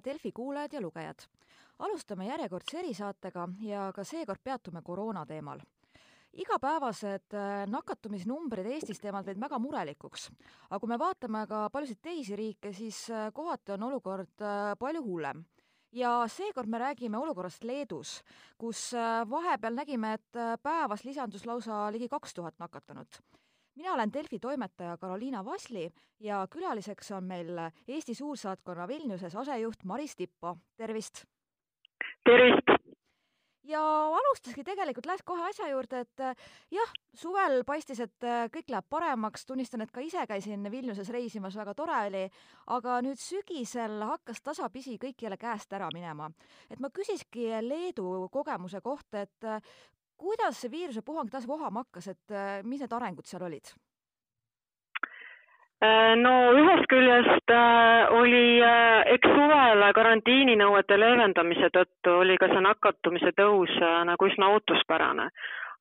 tere, Delfi kuulajad ja lugejad! alustame järjekordse erisaatega ja ka seekord peatume koroona teemal. igapäevased äh, nakatumisnumbrid Eestis teevad meid väga murelikuks, aga kui me vaatame ka paljusid teisi riike, siis äh, kohati on olukord äh, palju hullem ja seekord me räägime olukorrast Leedus, kus vahepeal nägime, et päevas lisandus lausa ligi kaks tuhat nakatunut mina olen Delfi toimetaja Karoliina Vasli ja külaliseks on meil Eesti suursaatkonna Vilniuses asejuht Maris Tippo, tervist! tervist! ja alustaski tegelikult, läks kohe asja juurde, et jah, suvel paistis, et kõik läheb paremaks, tunnistan, et ka ise käisin Vilniuses reisimas, väga tore oli, aga nüüd sügisel hakkas tasapisi kõik jälle käest ära minema. et ma küsiski Leedu kogemuse kohta, et kuidas see viirusepuhang taas vohama hakkas, et äh, mis need arengud seal olid? Äh, no ühest küljest äh, oli eks suvel karantiininõuete leevendamise tõttu oli ka see nakatumise tõus nagu üsna ootuspärane.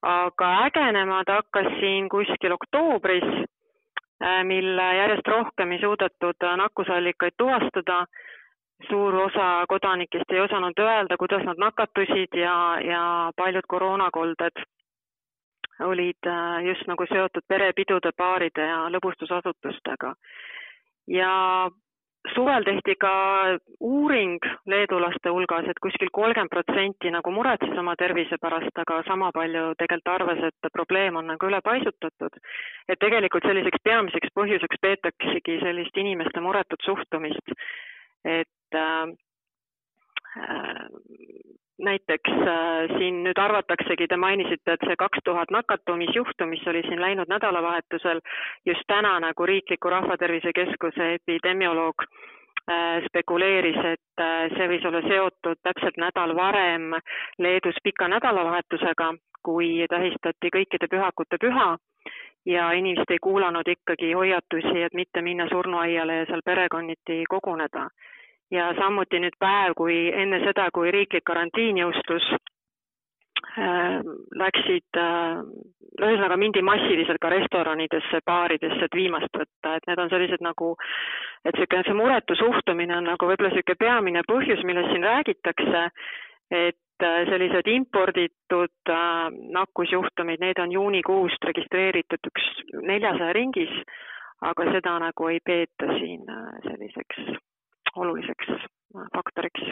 aga ägenema ta hakkas siin kuskil oktoobris mil järjest rohkem ei suudetud nakkusallikaid tuvastada suur osa kodanikest ei osanud öelda, kuidas nad nakatusid ja, ja paljud koroonakolded olid äh, just nagu seotud perepidude, baaride ja lõbustusasutustega. ja suvel tehti ka uuring leedulaste hulgas, et kuskil kolmkümmend protsenti nagu muretses oma tervise pärast, aga sama palju tegelikult arvas, et probleem on nagu ülepaisutatud. et tegelikult selliseks peamiseks põhjuseks peetaksegi sellist inimeste muretut suhtumist, et äh, näiteks äh, siin nüüd arvataksegi, te mainisite, et see kaks tuhat nakatumisjuhtu, mis oli siin läinud nädalavahetusel, just täna nagu Riikliku Rahvatervise Keskuse epidemioloog äh, spekuleeris, et äh, see võis olla seotud täpselt nädal varem Leedus pika nädalavahetusega, kui tähistati kõikide pühakute püha ja inimesed ei kuulanud ikkagi hoiatusi, et mitte minna surnuaiale ja seal perekonniti koguneda ja samuti nüüd päev, kui enne seda, kui riiklik karantiin jõustus äh,, läksid äh,, ühesõnaga mindi massiliselt ka restoranidesse, baaridesse, et viimast võtta, et need on sellised nagu, et niisugune see muretu suhtumine on nagu võib-olla niisugune peamine põhjus, millest siin räägitakse, et äh, sellised imporditud nakkusjuhtumid, need on juunikuust registreeritud üks neljasaja ringis, aga seda nagu ei peeta siin selliseks oluliseks äh, faktoriks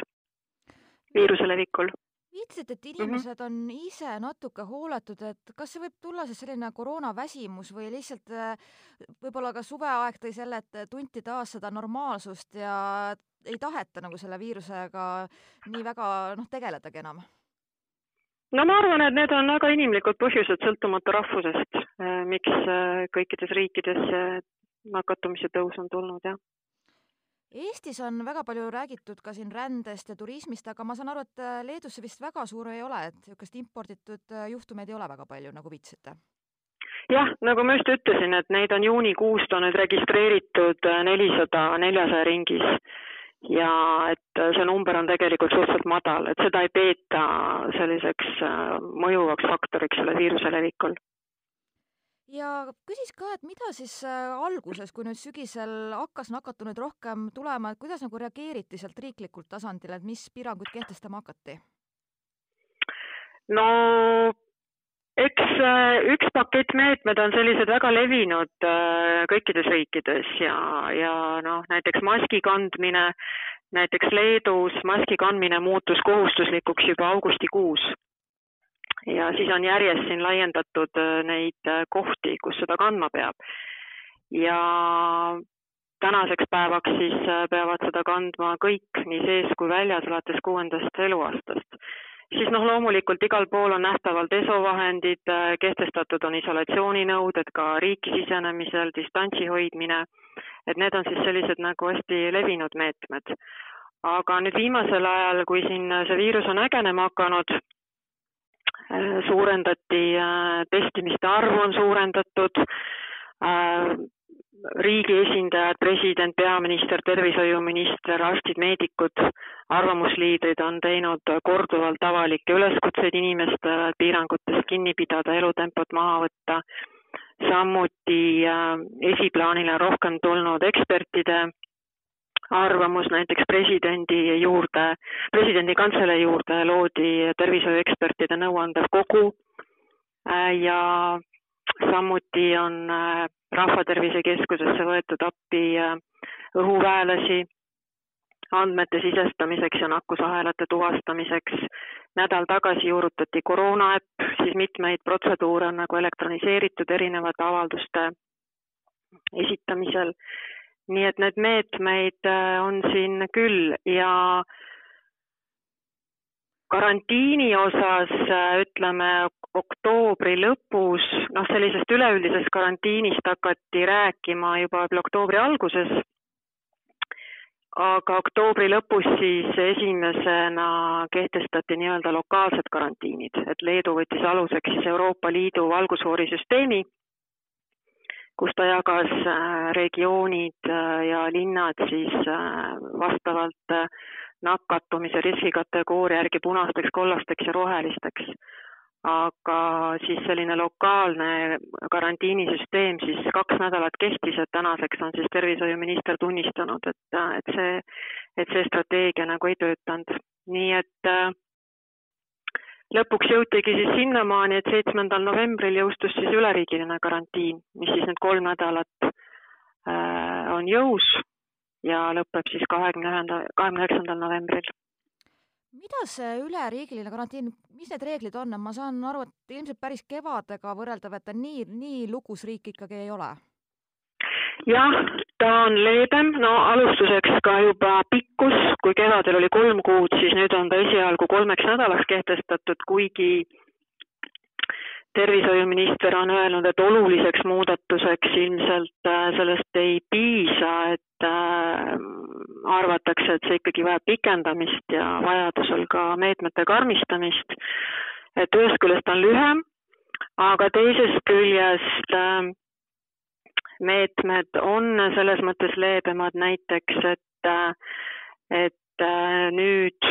viiruse levikul. viitasite, et inimesed mm -hmm. on ise natuke hooletud, et kas see võib tulla siis selline koroonaväsimus või lihtsalt äh, võib-olla ka suveaeg tõi selle, et tunti taas seda normaalsust ja ei taheta nagu selle viirusega nii väga noh, tegeledagi enam? no ma arvan, et need on väga inimlikud põhjused, sõltumata rahvusest, äh, miks kõikides riikides nakatumise tõus on tulnud, jah Eestis on väga palju räägitud ka siin rändest ja turismist, aga ma saan aru, et äh, Leedus see vist väga suur ei ole, et niisugust imporditud äh, juhtumeid ei ole väga palju, nagu viitasite? jah, nagu ma just ütlesin, et neid on juunikuust on nüüd registreeritud äh, nelisada, neljasaja ringis ja et see number on tegelikult suhteliselt madal, et seda ei peeta selliseks mõjuvaks faktoriks selle viiruse levikul ja küsis ka, et mida siis äh, alguses, kui nüüd sügisel hakkas nakatunuid rohkem tulema, et kuidas nagu reageeriti sealt riiklikult tasandil, et mis piiranguid kehtestama hakati? no eks äh, üks pakett meetmed on sellised väga levinud äh, kõikides riikides ja, ja noh, näiteks maski kandmine, näiteks Leedus maski kandmine muutus kohustuslikuks juba augustikuus ja siis on järjest siin laiendatud äh, neid äh, kohti, kus seda kandma peab. ja tänaseks päevaks siis äh, peavad seda kandma kõik, nii sees kui väljas, alates kuuendast eluaastast. siis noh, loomulikult igal pool on nähtaval desovahendid, kehtestatud on isolatsiooninõuded ka riiki sisenemisel, distantsi hoidmine, et need on siis sellised nagu hästi levinud meetmed. aga nüüd viimasel ajal, kui siin see viirus on ägenema hakanud, suurendati, äh, testimiste arvu on suurendatud, äh, riigi esindajad, president, peaminister, tervishoiuminister, arstid, meedikud, arvamusliidrid on teinud korduvalt avalikke üleskutseid inimestele piirangutest kinni pidada, elutempot maha võtta. samuti esiplaanile on rohkem tulnud ekspertide arvamus näiteks presidendi juurde, presidendi kantselei juurde loodi tervishoiuekspertide nõuandev kogu ja samuti on Rahvatervise Keskusesse võetud appi õhuväelasi andmete sisestamiseks ja nakkusahelate tuvastamiseks. nädal tagasi juurutati koroonaäpp, siis mitmeid protseduure on nagu elektroniseeritud erinevate avalduste esitamisel. Nii et need meetmeid äh, on siin küll ja karantiini osas äh, ütleme oktoobri lõpus, noh, sellisest üleüldisest karantiinist hakati rääkima juba oktoobri alguses. Aga oktoobri lõpus siis esimesena kehtestati nii-öelda lokaalsed karantiinid, et Leedu võttis aluseks siis Euroopa Liidu valgushoorisüsteemi, kus ta jagas äh, regioonid äh, ja linnad siis äh, vastavalt nakatumise riskikategooria järgi punasteks, kollasteks ja rohelisteks aga siis selline lokaalne karantiinisüsteem siis kaks nädalat kestis, et tänaseks on siis tervishoiuminister tunnistanud, et, et see, et see strateegia nagu ei töötanud. nii et äh, lõpuks jõutigi siis sinnamaani, et seitsmendal novembril jõustus siis üleriigiline karantiin, mis siis nüüd kolm nädalat äh, on jõus ja lõpeb siis kahekümne ühenda, kahekümne üheksandal novembril mida see üleriigiline karantiin, mis need reeglid on, ma saan aru, et ilmselt päris kevadega võrreldav, et ta nii, nii lukus riik ikkagi ei ole? jah, ta on leebem, no alustuseks ka juba pikkus, kui kevadel oli kolm kuud, siis nüüd on ta esialgu kolmeks nädalaks kehtestatud, kuigi tervishoiuminister on öelnud, et oluliseks muudatuseks ilmselt äh, sellest ei piisa, et äh, arvatakse, et see ikkagi vajab pikendamist ja vajadusel ka meetmete karmistamist. et ühest küljest on lühem, aga teisest küljest äh, meetmed on selles mõttes leebemad näiteks, et, et nüüd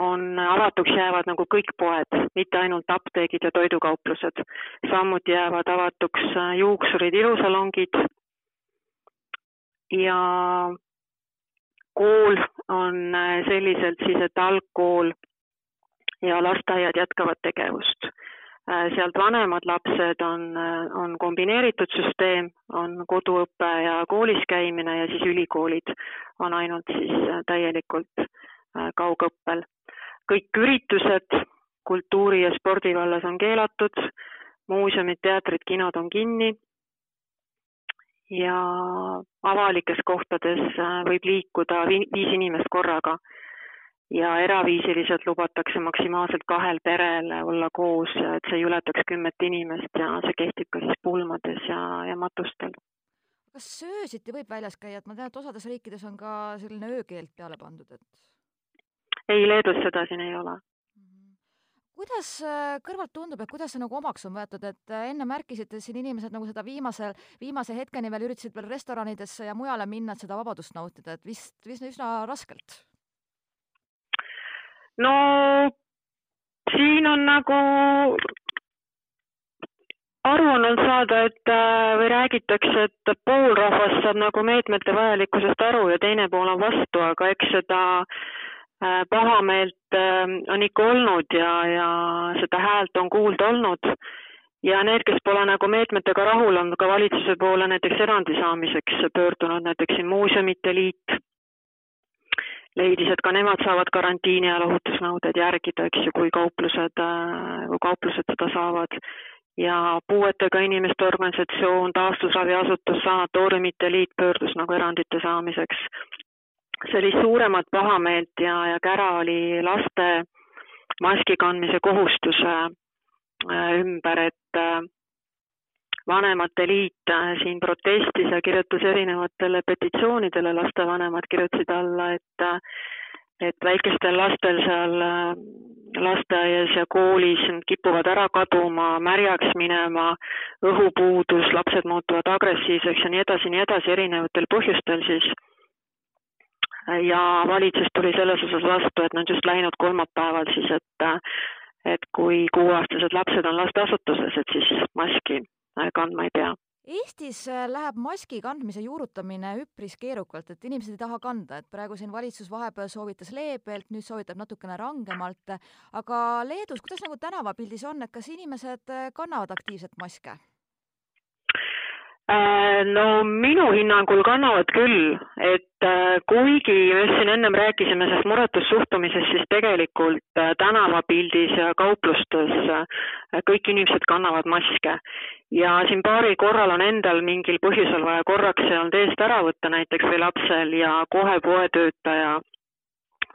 on avatuks jäävad nagu kõik poed, mitte ainult apteegid ja toidukauplused. samuti jäävad avatuks juuksurid, ilusalongid ja kool on selliselt siis, et algkool ja lasteaiad jätkavad tegevust sealt vanemad lapsed on, äh, on kombineeritud süsteem, on koduõpe ja koolis käimine ja siis ülikoolid on ainult siis äh, täielikult kaugõppel. kõik üritused kultuuri ja spordi vallas on keelatud, muuseumid, teatrid, kinod on kinni ja avalikes kohtades võib liikuda viis inimest korraga ja eraviisiliselt lubatakse maksimaalselt kahel perel olla koos, et see ei ületaks kümmet inimest ja see kehtib ka siis pulmades ja, ja matustel. kas öösiti võib väljas käia, et ma tean, et osades riikides on ka selline öökeeld peale pandud, et? ei, Leedus seda siin ei ole mhm. kuidas äh, kõrvalt tundub, et kuidas see nagu omaks on võetud, et äh, enne märkisite siin inimesed nagu seda viimasel, viimase hetkeni veel üritasid veel restoranidesse ja mujale minna, et seda vabadust nautida, et vist, vist üsna raskelt no siin on nagu aru on olnud saada, et äh, või räägitakse, et pool rahvast saab nagu meetmete vajalikkusest aru ja teine pool on vastu, aga eks seda äh, pahameelt äh, on ikka olnud ja, ja seda häält on kuulda olnud. ja need, kes pole nagu meetmetega rahul, on ka valitsuse poole näiteks erandi saamiseks pöördunud, näiteks siin Muuseumite Liit leidis, et ka nemad saavad karantiini ja lohutusnõuded järgida, eks ju, kui kauplused, äh, kui kauplused seda saavad. ja puuetega inimeste organisatsioon, taastusraviasutus, sanatooriumite liit pöördus nagu erandite saamiseks. sellist suuremat pahameelt ja, ja kära oli laste maski kandmise kohustuse äh, ümber, et äh, Vanemate Liit siin protestis ja kirjutas erinevatele petitsioonidele, lastevanemad kirjutasid alla, et et väikestel lastel seal äh, lasteaias ja koolis kipuvad ära kaduma, märjaks minema, õhupuudus, lapsed muutuvad agressiivseks ja nii edasi, nii edasi, erinevatel põhjustel siis. ja valitsus tuli selles osas vastu, et nad just läinud kolmapäeval siis, et et kui kuueaastased lapsed on lasteasutuses, et siis maski kandma ei pea. Eestis äh, läheb maski kandmise juurutamine üpris keerukalt, et inimesed ei taha kanda, et praegu siin valitsus vahepeal soovitas leebelt, nüüd soovitab natukene rangemalt, aga Leedus, kuidas nagu tänavapildis on, et kas inimesed äh, kannavad aktiivselt maske? Äh, no minu hinnangul kannavad küll, et äh, kuigi me siin ennem rääkisime sellest muretust suhtumisest, siis tegelikult äh, tänavapildis ja kauplustes kõik inimesed kannavad maske. ja siin paaril korral on endal mingil põhjusel vaja korraks see olnud eest ära võtta näiteks või lapsel ja kohe poetöötaja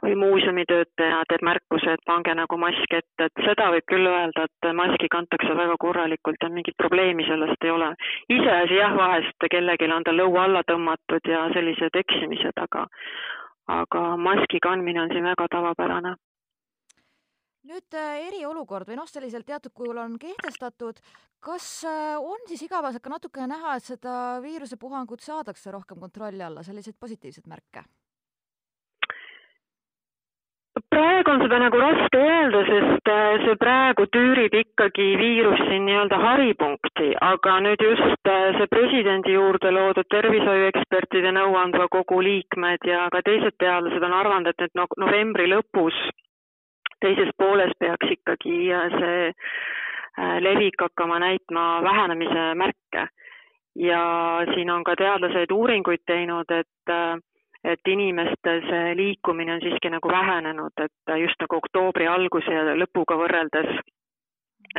või muuseumitöötaja teeb märkuse, et pange nagu mask ette, et seda võib küll öelda, et maski kantakse väga korralikult ja mingit probleemi sellest ei ole. iseasi jah, vahest kellelgi on ta lõu alla tõmmatud ja sellised eksimised, aga aga maski kandmine on siin väga tavapärane nüüd äh, eriolukord või noh, sellisel teatud kujul on kehtestatud, kas äh, on siis igapäevaselt ka natukene näha, et seda viirusepuhangut saadakse rohkem kontrolli alla, selliseid positiivseid märke? Praegu on seda nagu raske öelda, sest äh, see praegu tüürib ikkagi viirus siin nii-öelda haripunkti, aga nüüd just äh, see presidendi juurde loodud tervishoiuekspertide nõuandva kogu liikmed ja ka teised teadlased on arvanud, et nüüd no, novembri lõpus, teises pooles peaks ikkagi äh, see levik hakkama näitma vähenemise märke. ja siin on ka teadlased uuringuid teinud, et et inimeste see liikumine on siiski nagu vähenenud, et just nagu oktoobri alguse ja lõpuga võrreldes,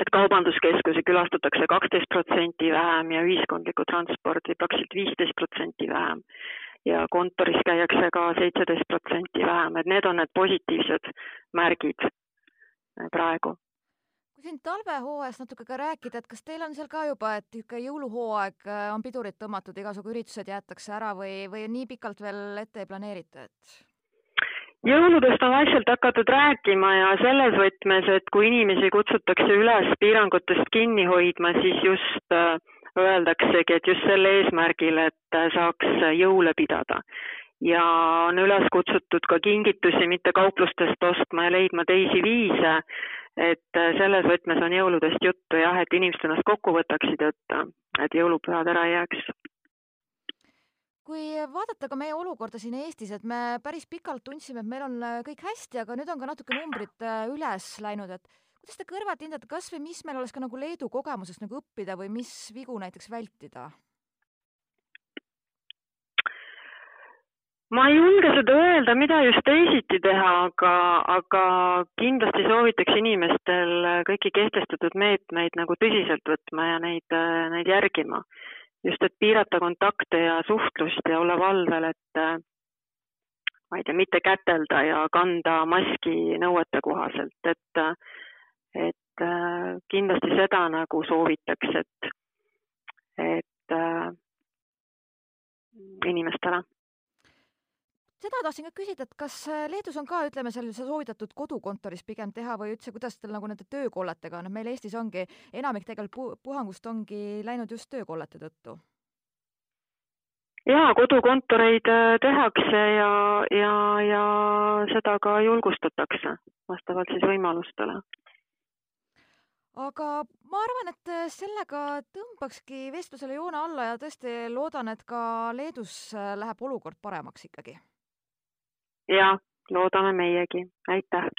et kaubanduskeskusi külastatakse kaksteist protsenti vähem ja ühiskondlikku transporti praktiliselt viisteist protsenti vähem. ja kontoris käiakse ka seitseteist protsenti vähem, et need on need positiivsed märgid praegu siin talvehooajast natuke ka rääkida, et kas teil on seal ka juba, et niisugune jõuluhooaeg äh, on pidurit tõmmatud, igasugu üritused jäetakse ära või, või nii pikalt veel ette ei planeerita, et? jõuludest on vaikselt hakatud rääkima ja selles võtmes, et kui inimesi kutsutakse üles piirangutest kinni hoidma, siis just äh, öeldaksegi, et just sel eesmärgil, et äh, saaks jõule pidada ja on üles kutsutud ka kingitusi mitte kauplustest ostma ja leidma teisi viise, et äh, selles võtmes on jõuludest juttu jah, et inimesed ennast kokku võtaksid, et, et jõulupühad ära ei jääks kui vaadata ka meie olukorda siin Eestis, et me päris pikalt tundsime, et meil on äh, kõik hästi, aga nüüd on ka natuke numbrid äh, üles läinud, et kuidas te kõrvalt hindate, kas või mis meil oleks ka nagu Leedu kogemusest nagu õppida või mis vigu näiteks vältida? Ma ei julge seda öelda, mida just teisiti teha, aga, aga kindlasti soovitaks inimestel kõiki kehtestatud meetmeid nagu tõsiselt võtma ja neid, neid järgima. just, et piirata kontakte ja suhtlust ja olla valvel, et ma ei tea, mitte kätelda ja kanda maski nõuete kohaselt, et, et kindlasti seda nagu soovitaks, et, et inimestele seda tahtsin ka küsida, et kas äh, Leedus on ka, ütleme, seal soovitatud kodukontoris pigem teha või üldse, kuidas teil nagu nende töökolletega on, et meil Eestis ongi enamik tegelikult puhangust ongi läinud just töökollete tõttu? jaa, kodukontoreid äh, tehakse ja, ja, ja seda ka julgustatakse vastavalt siis võimalustele. Aga ma arvan, et äh, sellega tõmbakski vestlusele joone alla ja tõesti loodan, et ka Leedus läheb olukord paremaks ikkagi jah, loodame meiegi, aitäh!